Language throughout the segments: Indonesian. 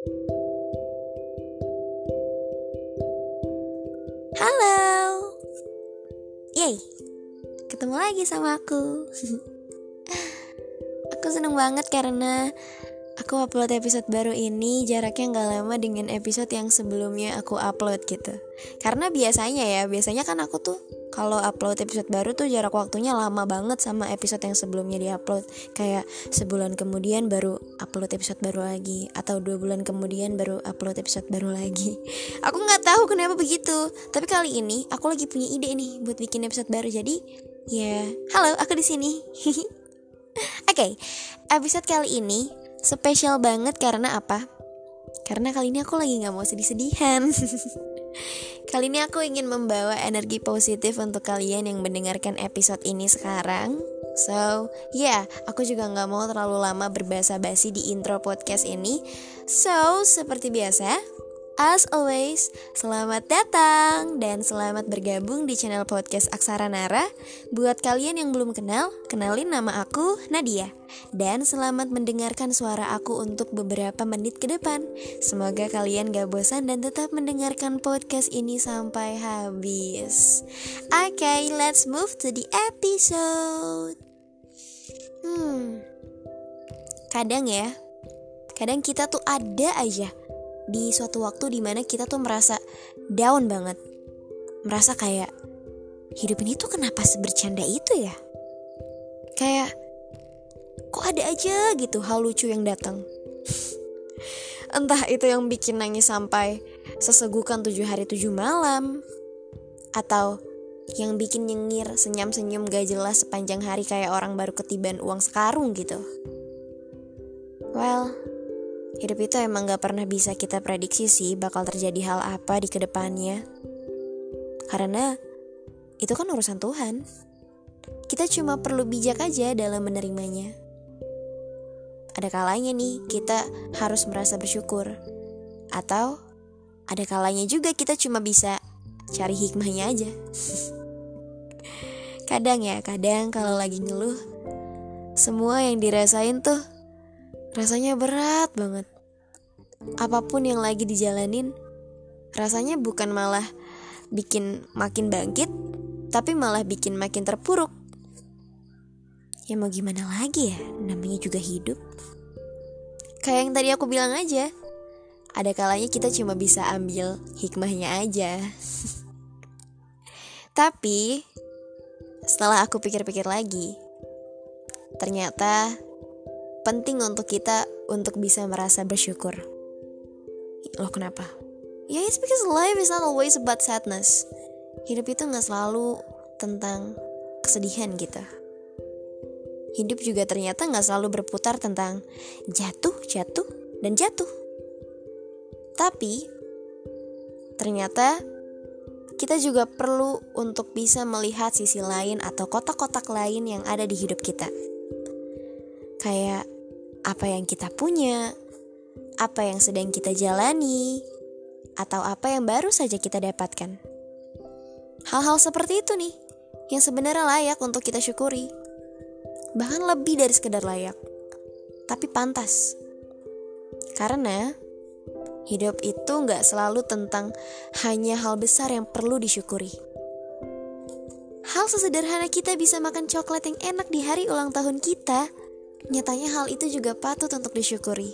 Halo. Yeay. Ketemu lagi sama aku. aku seneng banget karena aku upload episode baru ini jaraknya nggak lama dengan episode yang sebelumnya aku upload gitu. Karena biasanya ya, biasanya kan aku tuh kalau upload episode baru tuh jarak waktunya lama banget sama episode yang sebelumnya diupload. Kayak sebulan kemudian baru upload episode baru lagi atau dua bulan kemudian baru upload episode baru lagi. Aku nggak tahu kenapa begitu tapi kali ini aku lagi punya ide nih buat bikin episode baru. Jadi ya halo aku di sini. Oke okay, episode kali ini spesial banget karena apa? Karena kali ini aku lagi nggak mau sedih-sedihan Kali ini aku ingin membawa energi positif untuk kalian yang mendengarkan episode ini sekarang. So, ya, yeah, aku juga nggak mau terlalu lama berbahasa basi di intro podcast ini. So, seperti biasa, As always, selamat datang dan selamat bergabung di channel podcast Aksara Nara. Buat kalian yang belum kenal, kenalin nama aku Nadia. Dan selamat mendengarkan suara aku untuk beberapa menit ke depan. Semoga kalian gak bosan dan tetap mendengarkan podcast ini sampai habis. Oke, okay, let's move to the episode. Hmm, kadang ya, kadang kita tuh ada aja di suatu waktu di mana kita tuh merasa down banget. Merasa kayak hidup ini tuh kenapa sebercanda itu ya? Kayak kok ada aja gitu hal lucu yang datang. Entah itu yang bikin nangis sampai sesegukan tujuh hari tujuh malam atau yang bikin nyengir senyum-senyum gak jelas sepanjang hari kayak orang baru ketiban uang sekarung gitu. Well Hidup itu emang gak pernah bisa kita prediksi sih bakal terjadi hal apa di ke depannya. Karena itu kan urusan Tuhan. Kita cuma perlu bijak aja dalam menerimanya. Ada kalanya nih kita harus merasa bersyukur. Atau ada kalanya juga kita cuma bisa cari hikmahnya aja. kadang ya, kadang kalau lagi ngeluh, semua yang dirasain tuh rasanya berat banget. Apa pun yang lagi dijalanin, rasanya bukan malah bikin makin bangkit, tapi malah bikin makin terpuruk. Ya mau gimana lagi ya, namanya juga hidup. Kayak yang tadi aku bilang aja, ada kalanya kita cuma bisa ambil hikmahnya aja. Tapi setelah aku pikir-pikir lagi, ternyata penting untuk kita untuk bisa merasa bersyukur. Loh kenapa? Ya, yeah, it's because life is not always about sadness. Hidup itu nggak selalu tentang kesedihan kita. Hidup juga ternyata nggak selalu berputar tentang jatuh, jatuh, dan jatuh. Tapi, ternyata kita juga perlu untuk bisa melihat sisi lain atau kotak-kotak lain yang ada di hidup kita kayak apa yang kita punya, apa yang sedang kita jalani, atau apa yang baru saja kita dapatkan. Hal-hal seperti itu nih yang sebenarnya layak untuk kita syukuri. Bahkan lebih dari sekedar layak, tapi pantas. Karena hidup itu nggak selalu tentang hanya hal besar yang perlu disyukuri. Hal sesederhana kita bisa makan coklat yang enak di hari ulang tahun kita Nyatanya hal itu juga patut untuk disyukuri.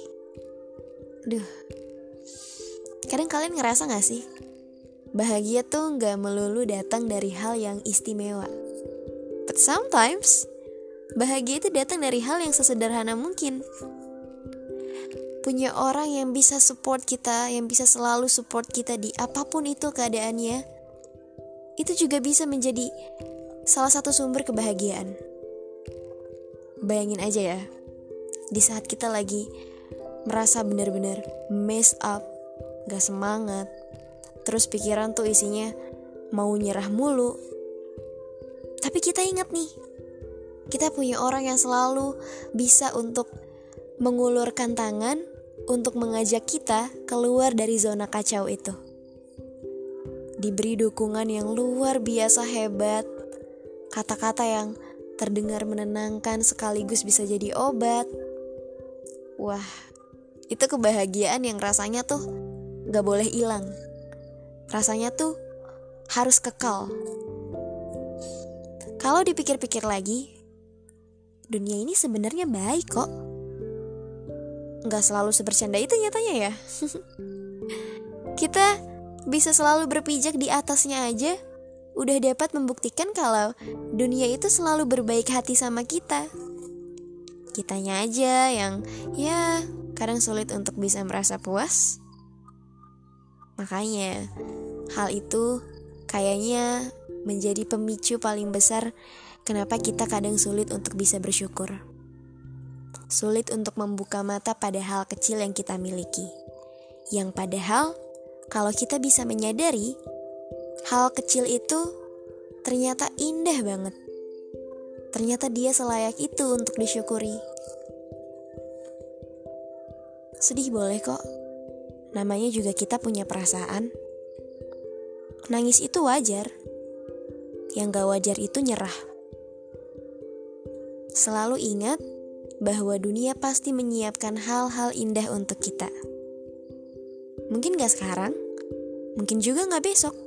Duh, kadang kalian ngerasa gak sih? Bahagia tuh gak melulu datang dari hal yang istimewa. But sometimes, bahagia itu datang dari hal yang sesederhana mungkin. Punya orang yang bisa support kita, yang bisa selalu support kita di apa pun itu keadaannya, itu juga bisa menjadi salah satu sumber kebahagiaan. Bayangin aja ya, di saat kita lagi merasa benar-benar mess up, gak semangat, terus pikiran tuh isinya mau nyerah mulu. Tapi kita ingat nih, kita punya orang yang selalu bisa untuk mengulurkan tangan untuk mengajak kita keluar dari zona kacau itu. Diberi dukungan yang luar biasa hebat, kata-kata yang terdengar menenangkan sekaligus bisa jadi obat. Wah, itu kebahagiaan yang rasanya tuh gak boleh hilang. Rasanya tuh harus kekal. Kalau dipikir-pikir lagi, dunia ini sebenarnya baik kok. Gak selalu sebercanda itu nyatanya ya. Kita bisa selalu berpijak di atasnya aja, udah dapat membuktikan kalau dunia itu selalu berbaik hati sama kita. Kitanya aja yang ya kadang sulit untuk bisa merasa puas. Makanya hal itu kayaknya menjadi pemicu paling besar kenapa kita kadang sulit untuk bisa bersyukur. Sulit untuk membuka mata pada hal kecil yang kita miliki. Yang padahal kalau kita bisa menyadari hal kecil itu ternyata indah banget. Ternyata dia selayak itu untuk disyukuri. Sedih boleh kok. Namanya juga kita punya perasaan. Nangis itu wajar. Yang gak wajar itu nyerah. Selalu ingat bahwa dunia pasti menyiapkan hal-hal indah untuk kita. Mungkin gak sekarang, mungkin juga gak besok,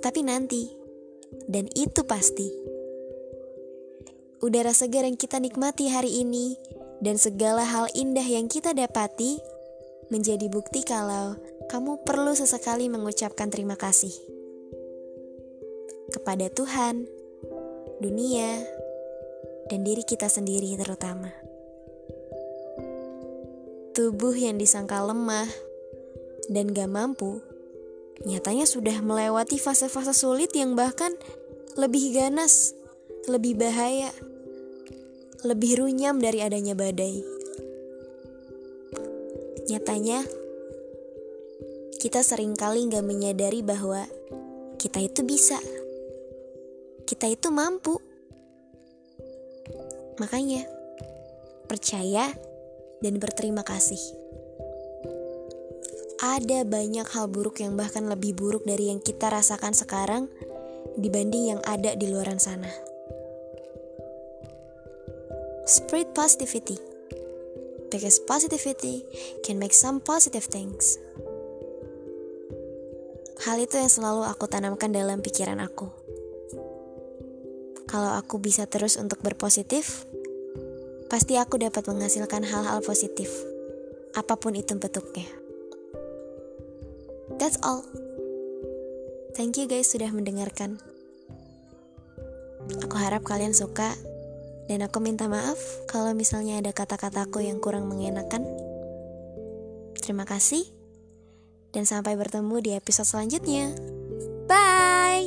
tapi nanti, dan itu pasti. Udara segar yang kita nikmati hari ini dan segala hal indah yang kita dapati menjadi bukti kalau kamu perlu sesekali mengucapkan terima kasih kepada Tuhan, dunia, dan diri kita sendiri terutama. Tubuh yang disangka lemah dan gak mampu, nyatanya sudah melewati fase-fase sulit yang bahkan lebih ganas, lebih bahaya, lebih runyam dari adanya badai. Nyatanya, kita sering kali nggak menyadari bahwa kita itu bisa. Kita itu mampu. Makanya, percaya dan berterima kasih. Ada banyak hal buruk yang bahkan lebih buruk dari yang kita rasakan sekarang dibanding yang ada di luaran sana. Spread positivity. Because positivity can make some positive things. Hal itu yang selalu aku tanamkan dalam pikiran aku. Kalau aku bisa terus untuk berpositif, pasti aku dapat menghasilkan hal-hal positif, apa pun itu bentuknya. That's all. Thank you guys sudah mendengarkan. Aku harap kalian suka dan aku minta maaf kalau misalnya ada kata-kataku yang kurang mengenakan. Terima kasih, dan sampai bertemu di episode selanjutnya. Bye.